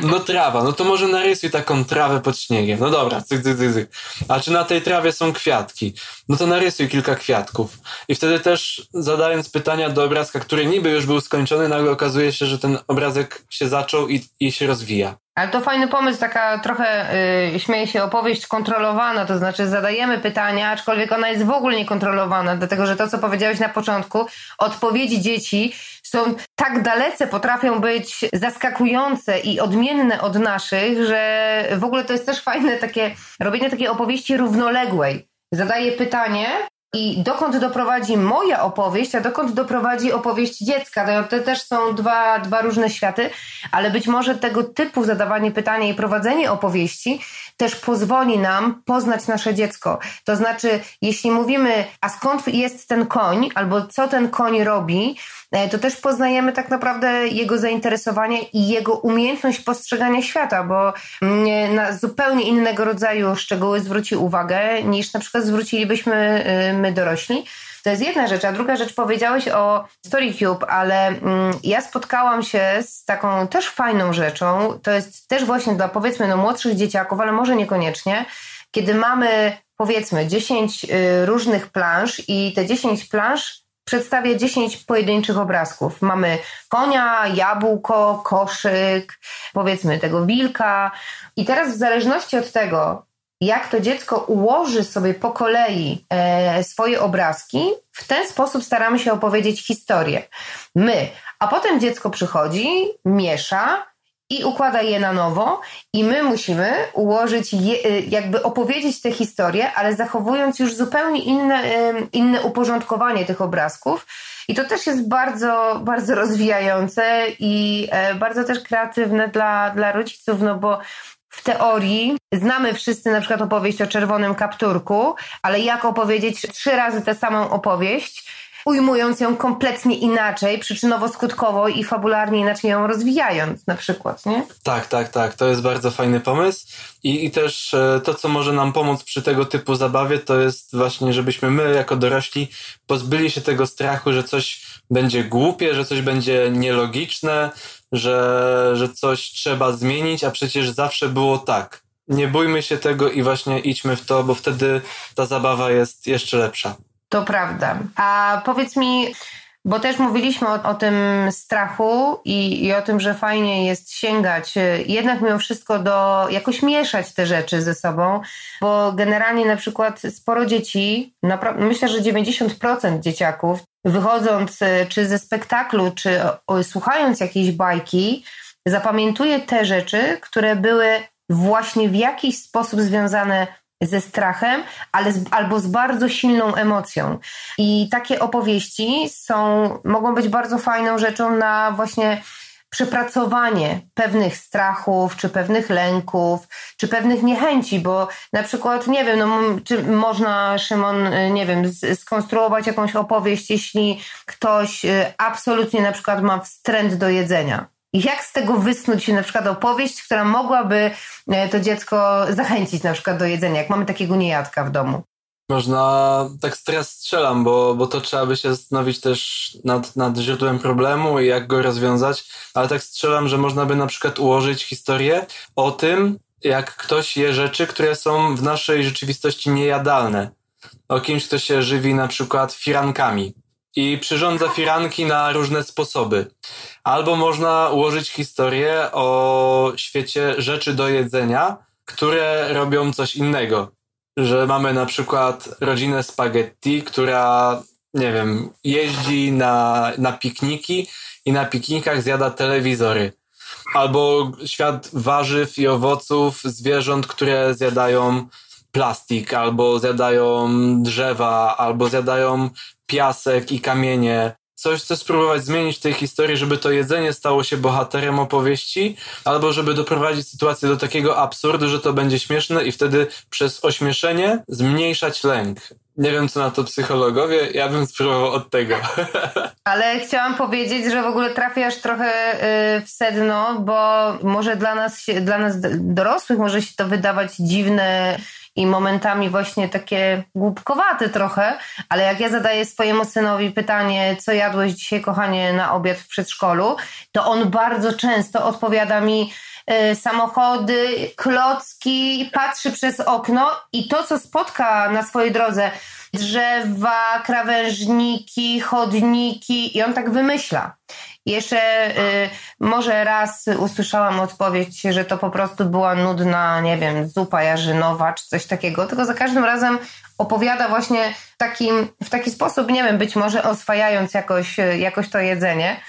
No trawa, no to może narysuj taką trawę pod śniegiem. No dobra, cyk, cyk, cyk. A czy na tej trawie są kwiatki? No to narysuj kilka kwiatków. I wtedy też zadając pytania do obrazka, który niby już był skończony, nagle okazuje się, że ten obrazek się zaczął i, i się rozwija. Ale to fajny pomysł, taka trochę yy, śmieje się opowieść kontrolowana, to znaczy zadajemy pytania, aczkolwiek ona jest w ogóle niekontrolowana, dlatego że to, co powiedziałeś na początku, odpowiedzi dzieci są tak dalece, potrafią być zaskakujące i odmienne od naszych, że w ogóle to jest też fajne takie robienie takiej opowieści równoległej. Zadaję pytanie, i dokąd doprowadzi moja opowieść, a dokąd doprowadzi opowieść dziecka. To też są dwa, dwa różne światy, ale być może tego typu zadawanie pytania i prowadzenie opowieści też pozwoli nam poznać nasze dziecko. To znaczy, jeśli mówimy, a skąd jest ten koń, albo co ten koń robi, to też poznajemy tak naprawdę jego zainteresowanie i jego umiejętność postrzegania świata, bo na zupełnie innego rodzaju szczegóły zwróci uwagę, niż na przykład zwrócilibyśmy y, my dorośli. To jest jedna rzecz, a druga rzecz powiedziałeś o StoryCube, ale mm, ja spotkałam się z taką też fajną rzeczą. To jest też właśnie dla powiedzmy no, młodszych dzieciaków, ale może niekoniecznie, kiedy mamy powiedzmy 10 y, różnych plansz i te 10 plansz przedstawia 10 pojedynczych obrazków. Mamy konia, jabłko, koszyk, powiedzmy tego wilka. I teraz w zależności od tego, jak to dziecko ułoży sobie po kolei e, swoje obrazki, w ten sposób staramy się opowiedzieć historię. My, a potem dziecko przychodzi, miesza i układa je na nowo i my musimy ułożyć, je, y, jakby opowiedzieć tę historię, ale zachowując już zupełnie inne, inne uporządkowanie tych obrazków. I to też jest bardzo, bardzo rozwijające i e, bardzo też kreatywne dla, dla rodziców, no bo w teorii znamy wszyscy na przykład opowieść o czerwonym kapturku, ale jak opowiedzieć trzy razy tę samą opowieść, ujmując ją kompletnie inaczej, przyczynowo-skutkowo i fabularnie inaczej ją rozwijając na przykład, nie? Tak, tak, tak. To jest bardzo fajny pomysł i, i też e, to, co może nam pomóc przy tego typu zabawie, to jest właśnie, żebyśmy my jako dorośli pozbyli się tego strachu, że coś będzie głupie, że coś będzie nielogiczne, że, że coś trzeba zmienić, a przecież zawsze było tak. Nie bójmy się tego i właśnie idźmy w to, bo wtedy ta zabawa jest jeszcze lepsza. To prawda. A powiedz mi, bo też mówiliśmy o, o tym strachu i, i, o tym, że fajnie jest sięgać, jednak mimo wszystko do jakoś mieszać te rzeczy ze sobą, bo generalnie na przykład sporo dzieci, myślę, że 90% dzieciaków, wychodząc e, czy ze spektaklu, czy słuchając jakiejś bajki, zapamiętuje te rzeczy, które były właśnie w jakiś sposób związane ze strachem, ale z, albo z bardzo silną emocją. I takie opowieści są, mogą być bardzo fajną rzeczą na właśnie przepracowanie pewnych strachów, czy pewnych lęków, czy pewnych niechęci, bo na przykład, nie wiem, no, czy można, Szymon, nie wiem, skonstruować jakąś opowieść, jeśli ktoś y, absolutnie na przykład ma wstręt do jedzenia jak z tego wysnuć na przykład opowieść, która mogłaby e, to dziecko zachęcić na przykład do jedzenia, jak mamy takiego niejadka w domu? Można, tak teraz strzelam, bo, bo to trzeba by się zastanowić też nad, nad źródłem problemu i jak go rozwiązać, ale tak strzelam, że można by na przykład ułożyć historię o tym, jak ktoś je rzeczy, które są w naszej rzeczywistości niejadalne. O kimś, kto się żywi na przykład firankami i przyrządza firanki na różne sposoby. Albo można ułożyć historię o świecie rzeczy do jedzenia, które robią coś innego. Że mamy na przykład rodzinę spaghetti, która, nie wiem, jeździ na, na pikniki i na piknikach zjada telewizory. Albo świat warzyw i owoców, zwierząt, które zjadają plastik, albo zjadają drzewa, albo zjadają piasek i kamienie. Coś chcę spróbować zmienić w tej historii, żeby to jedzenie stało się bohaterem opowieści, albo żeby doprowadzić sytuację do takiego absurdu, że to będzie śmieszne i wtedy przez ośmieszenie zmniejszać lęk. Nie wiem, co na to psychologowie, ja bym spróbował od tego. <laughs> Ale chciałam powiedzieć, że w ogóle trafiasz trochę y, w sedno, bo może dla nas, dla nas dorosłych może się to wydawać dziwne i momentami właśnie takie głupkowate trochę, ale jak ja zadaję swojemu synowi pytanie, co jadłeś dzisiaj, kochanie, na obiad w przedszkolu, to on bardzo często odpowiada mi, y, samochody, klocki, patrzy przez okno i to, co spotka na swojej drodze, drzewa, krawężniki, chodniki i on tak wymyśla. Jeszcze y, może raz usłyszałam odpowiedź, że to po prostu była nudna, nie wiem, zupa jarzynowa czy coś takiego, tylko za każdym razem opowiada właśnie takim, w taki sposób, nie wiem, być może oswajając jakoś, jakoś to jedzenie.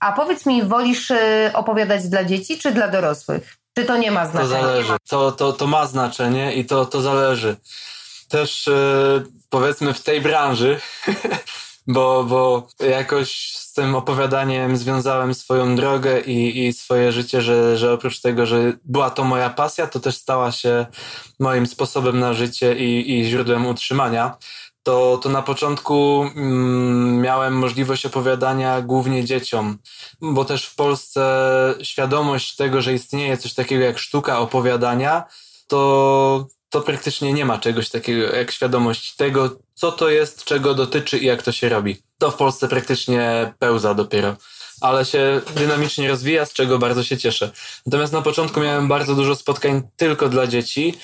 A powiedz mi, wolisz y, opowiadać dla dzieci czy dla dorosłych? Czy to nie ma znaczenia? To zależy. To, to, to ma znaczenie i to, to zależy. Też yy, powiedzmy w tej branży, <laughs> bo, bo jakoś tym opowiadaniem związałem swoją drogę i, i swoje życie, że, że oprócz tego, że była to moja pasja, to też stała się moim sposobem na życie i, i źródłem utrzymania. To, to na początku mm, miałem możliwość opowiadania głównie dzieciom, bo też w Polsce świadomość tego, że istnieje coś takiego jak sztuka opowiadania, to, to praktycznie nie ma czegoś takiego jak świadomość tego, co to jest, czego dotyczy i jak to się robi. To w Polsce praktycznie pełza dopiero, ale się dynamicznie rozwija, z czego bardzo się cieszę. Natomiast na początku miałem bardzo dużo spotkań tylko dla dzieci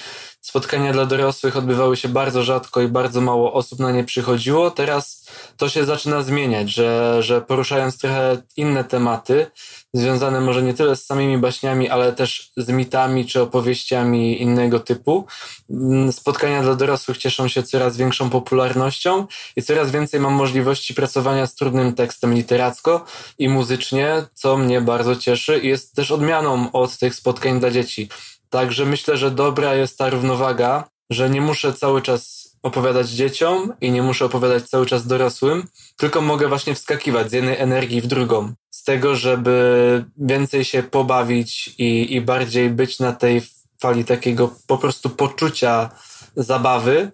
spotkania dla dorosłych odbywały się bardzo rzadko i bardzo mało osób na nie przychodziło. Teraz to się zaczyna zmieniać, że, że poruszając trochę inne tematy, związane może nie tyle z samymi baśniami, ale też z mitami czy opowieściami innego typu, mm, spotkania dla dorosłych cieszą się coraz większą popularnością i coraz więcej mam możliwości pracowania z trudnym tekstem literacko i muzycznie, co mnie bardzo cieszy i jest też odmianą od tych spotkań dla dzieci. Także myślę, że dobra jest ta równowaga, że nie muszę cały czas opowiadać dzieciom i nie muszę opowiadać cały czas dorosłym, tylko mogę właśnie wskakiwać z jednej energii w drugą. Z tego, żeby więcej się pobawić i, i bardziej być na tej fali takiego po prostu poczucia zabawy,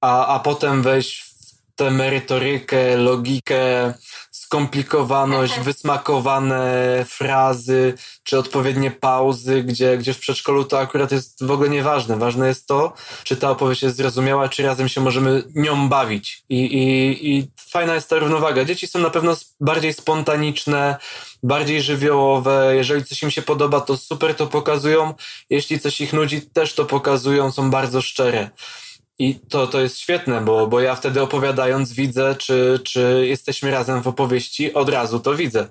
a, a potem wejść w tę merytorykę, logikę, skomplikowaność, wysmakowane frazy, czy odpowiednie pauzy, gdzie, gdzie w przedszkolu to akurat jest w ogóle nieważne. Ważne jest to, czy ta opowieść jest zrozumiała, czy razem się możemy nią bawić. I, i, i fajna jest ta równowaga. Dzieci są na pewno bardziej spontaniczne, bardziej żywiołowe. Jeżeli coś im się podoba, to super to pokazują. Jeśli coś ich nudzi, też to pokazują, są bardzo szczere. I to, to jest świetne, bo, bo ja wtedy opowiadając widzę, czy, czy jesteśmy razem w opowieści, od razu to widzę.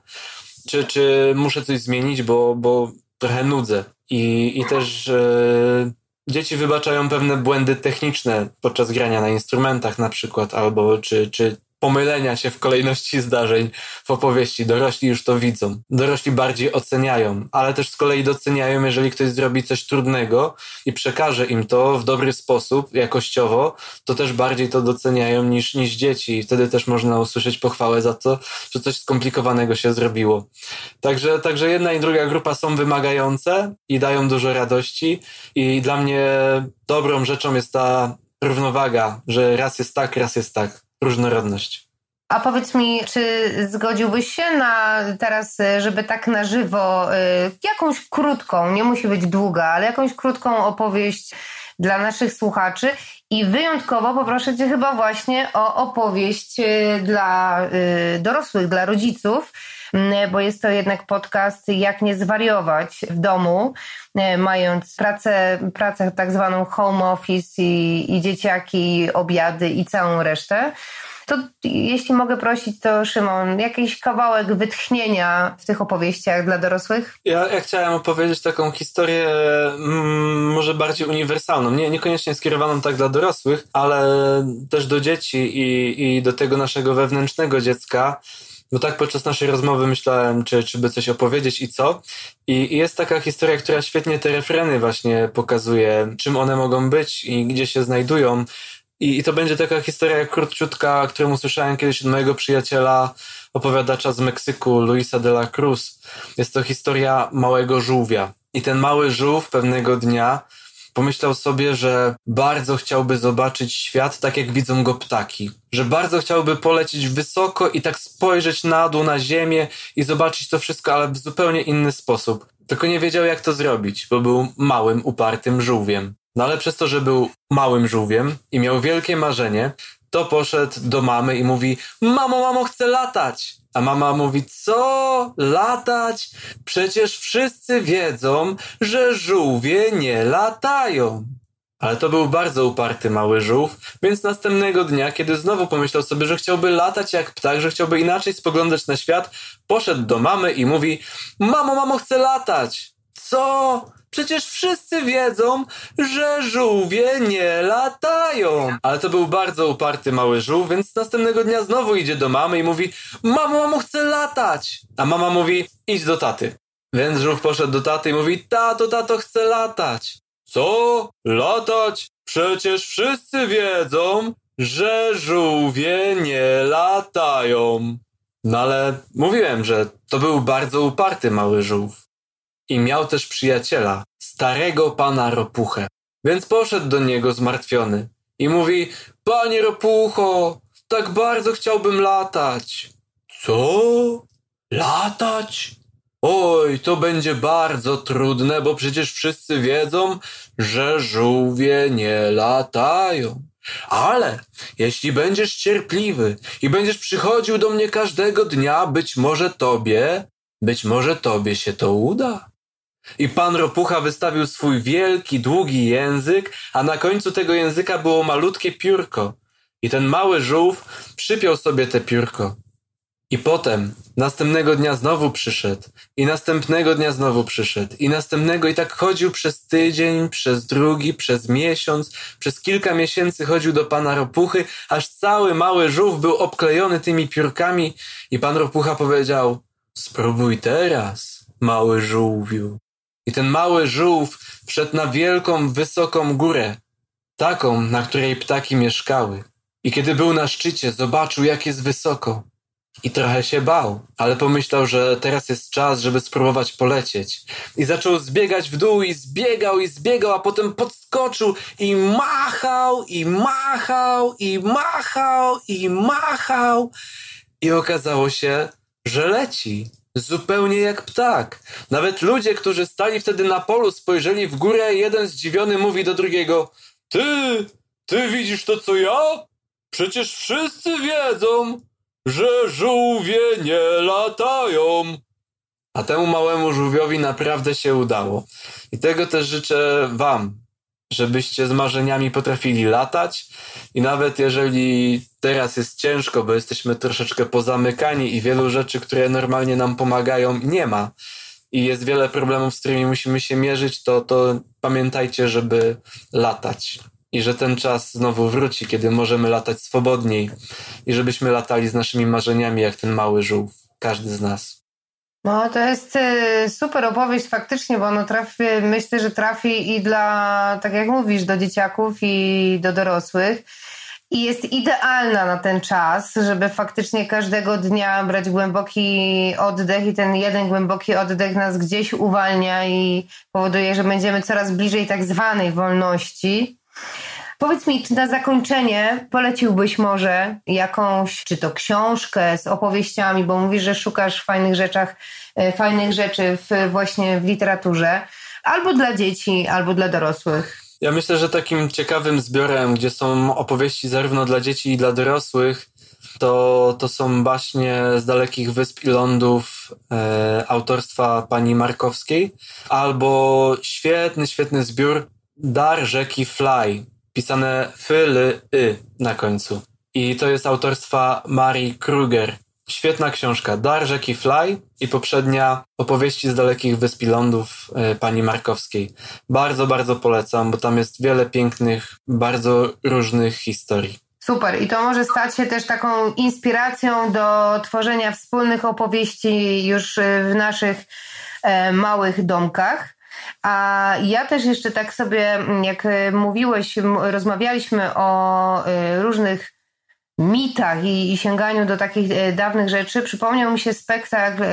Czy, czy muszę coś zmienić, bo, bo trochę nudzę. I, i też e, dzieci wybaczają pewne błędy techniczne podczas grania na instrumentach na przykład, albo czy, czy pomylenia się w kolejności zdarzeń w opowieści. Dorośli już to widzą. Dorośli bardziej oceniają, ale też z kolei doceniają, jeżeli ktoś zrobi coś trudnego i przekaże im to w dobry sposób, jakościowo, to też bardziej to doceniają niż, niż dzieci. I wtedy też można usłyszeć pochwałę za to, że coś skomplikowanego się zrobiło. Także, także jedna i druga grupa są wymagające i dają dużo radości i dla mnie dobrą rzeczą jest ta równowaga, że raz jest tak, raz jest tak różnorodność. A powiedz mi, czy zgodziłbyś się na teraz, żeby tak na żywo, y, jakąś krótką, nie musi być długa, ale jakąś krótką opowieść dla naszych słuchaczy i wyjątkowo poproszę Cię chyba właśnie o opowieść y, dla y, dorosłych, dla rodziców, bo jest to jednak podcast Jak nie zwariować w domu, mając pracę, pracę tak zwaną home office i, i dzieciaki, obiady i całą resztę. To jeśli mogę prosić, to Szymon, jakiś kawałek wytchnienia w tych opowieściach dla dorosłych? Ja, ja chciałem opowiedzieć taką historię mm, może bardziej uniwersalną, nie, niekoniecznie skierowaną tak dla dorosłych, ale też do dzieci i, i do tego naszego wewnętrznego dziecka. Bo tak podczas naszej rozmowy myślałem, czy, czy by coś opowiedzieć i co. I, I, jest taka historia, która świetnie te refreny właśnie pokazuje, czym one mogą być i gdzie się znajdują. I, I to będzie taka historia króciutka, którą usłyszałem kiedyś od mojego przyjaciela, opowiadacza z Meksyku, Luisa de la Cruz. Jest to historia małego żółwia. I ten mały żółw pewnego dnia pomyślał sobie, że bardzo chciałby zobaczyć świat tak, jak widzą go ptaki. Że bardzo chciałby polecieć wysoko i tak spojrzeć na dół, na ziemię i zobaczyć to wszystko, ale w zupełnie inny sposób. Tylko nie wiedział, jak to zrobić, bo był małym, upartym żółwiem. No ale przez to, że był małym żółwiem i miał wielkie marzenie, to poszedł do mamy i mówi: Mamo, mamo, chcę latać. A mama mówi: Co? Latać? Przecież wszyscy wiedzą, że żółwie nie latają. Ale to był bardzo uparty mały żółw, więc następnego dnia, kiedy znowu pomyślał sobie, że chciałby latać jak ptak, że chciałby inaczej spoglądać na świat, poszedł do mamy i mówi: Mamo, mamo, chcę latać. Co? Przecież wszyscy wiedzą, że żółwie nie latają. Ale to był bardzo uparty mały żółw, więc następnego dnia znowu idzie do mamy i mówi: Mamo, mamo, chcę latać. A mama mówi: Idź do taty. Więc żółw poszedł do taty i mówi: Tato, tato, chcę latać. Co? Latać? Przecież wszyscy wiedzą, że żółwie nie latają. No ale mówiłem, że to był bardzo uparty mały żółw i miał też przyjaciela, starego pana Ropuchę. Więc poszedł do niego zmartwiony i mówi: Panie Ropucho, tak bardzo chciałbym latać. Co? Latać? Oj, to będzie bardzo trudne, bo przecież wszyscy wiedzą, że żółwie nie latają. Ale jeśli będziesz cierpliwy i będziesz przychodził do mnie każdego dnia, być może tobie, być może tobie się to uda. I pan ropucha wystawił swój wielki, długi język, a na końcu tego języka było malutkie piórko. I ten mały żółw przypiął sobie te piórko. I potem, następnego dnia znowu przyszedł, i następnego dnia znowu przyszedł, i następnego, i tak chodził przez tydzień, przez drugi, przez miesiąc, przez kilka miesięcy chodził do pana ropuchy, aż cały mały żółw był obklejony tymi piórkami, i pan ropucha powiedział: Spróbuj teraz, mały żółwiu. I ten mały żółw wszedł na wielką, wysoką górę, taką, na której ptaki mieszkały. I kiedy był na szczycie, zobaczył, jak jest wysoko. I trochę się bał, ale pomyślał, że teraz jest czas, żeby spróbować polecieć. I zaczął zbiegać w dół i zbiegał i zbiegał, a potem podskoczył i machał, i machał, i machał, i machał. I okazało się, że leci. Zupełnie jak ptak. Nawet ludzie, którzy stali wtedy na polu, spojrzeli w górę, jeden zdziwiony mówi do drugiego: Ty, ty widzisz to co ja? Przecież wszyscy wiedzą, że żółwie nie latają. A temu małemu żółwiowi naprawdę się udało. I tego też życzę Wam, żebyście z marzeniami potrafili latać. I nawet jeżeli teraz jest ciężko, bo jesteśmy troszeczkę pozamykani i wielu rzeczy, które normalnie nam pomagają, nie ma. I jest wiele problemów, z którymi musimy się mierzyć, to, to pamiętajcie, żeby latać i że ten czas znowu wróci, kiedy możemy latać swobodniej i żebyśmy latali z naszymi marzeniami, jak ten mały żółw, każdy z nas. No, to jest e, super opowieść faktycznie, bo ono trafi, myślę, że trafi i dla, tak jak mówisz, do dzieciaków i do dorosłych. I jest idealna na ten czas, żeby faktycznie każdego dnia brać głęboki oddech i ten jeden głęboki oddech nas gdzieś uwalnia i powoduje, że będziemy coraz bliżej tak zwanej wolności. Powiedz mi, czy na zakończenie poleciłbyś może jakąś, czy to książkę z opowieściami, bo mówisz, że szukasz fajnych rzeczach, e, fajnych rzeczy w, właśnie w literaturze, albo dla dzieci, albo dla dorosłych. Ja myślę, że takim ciekawym zbiorem, gdzie są opowieści zarówno dla dzieci i dla dorosłych, to, to są baśnie z dalekich wysp i lądów e, autorstwa pani Markowskiej, albo świetny, świetny zbiór Dar rzeki Fly, pisane fyly y na końcu. I to jest autorstwa Marii Kruger. Świetna książka. Dar rzeki Fly i poprzednia opowieści z dalekich wysp i lądów y, pani Markowskiej. Bardzo, bardzo polecam, bo tam jest wiele pięknych, bardzo różnych historii. Super. I to może stać się też taką inspiracją do tworzenia wspólnych opowieści już y, w naszych e, małych domkach. A ja też jeszcze tak sobie, mm, jak e, mówiłeś, rozmawialiśmy o e, różnych mitach i, i, sięganiu do takich e, dawnych rzeczy, przypomniał mi się spektakl,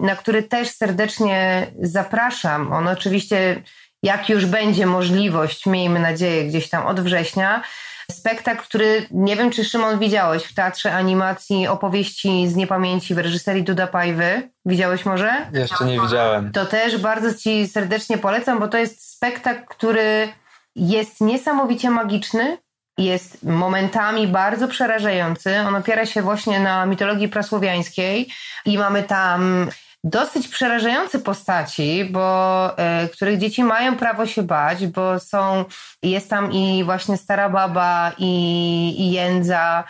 na który też serdecznie zapraszam. On oczywiście, jak już będzie możliwość, miejmy nadzieję, gdzieś tam od września, spektakl, który nie wiem, czy Szymon widziałeś w Teatrze Animacji opowieści z niepamięci w reżyserii Duda Pajwy. Widziałeś może? Jeszcze nie widziałem. To też bardzo Ci serdecznie polecam, bo to jest spektakl, który jest niesamowicie magiczny, jest momentami bardzo przerażający. On opiera się właśnie na mitologii prasłowiańskiej i mamy tam dosyć przerażające postaci, bo y, których dzieci mają prawo się bać, bo są, jest tam i właśnie stara baba i, i jędza.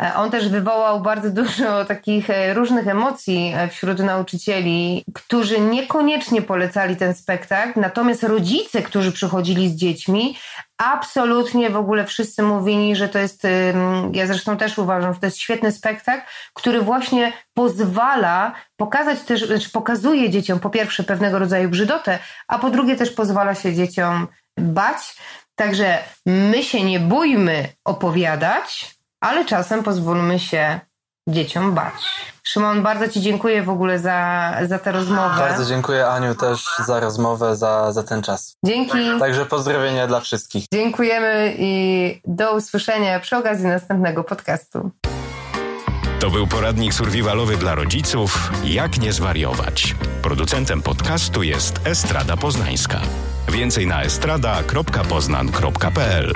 E, on też wywołał bardzo <laughs> dużo takich e, różnych emocji wśród nauczycieli, którzy niekoniecznie polecali ten spektakl, natomiast rodzice, którzy przychodzili z dziećmi, absolutnie w ogóle wszyscy mówili, że to jest, ja zresztą też uważam, że to jest świetny spektakl, który właśnie pozwala pokazać też, znaczy pokazuje dzieciom po pierwsze pewnego rodzaju brzydotę, a po drugie też pozwala się dzieciom bać. Także my się nie bójmy opowiadać, ale czasem pozwólmy się dzieciom bać. Szymon, bardzo Ci dziękuję w ogóle za, za tę rozmowę. Bardzo dziękuję Aniu też za rozmowę, za, za ten czas. Dzięki. Także pozdrowienia dla wszystkich. Dziękujemy i do usłyszenia przy okazji następnego podcastu. To był poradnik survivalowy dla rodziców Jak nie zwariować. Producentem podcastu jest Estrada Poznańska. Więcej na estrada.poznan.pl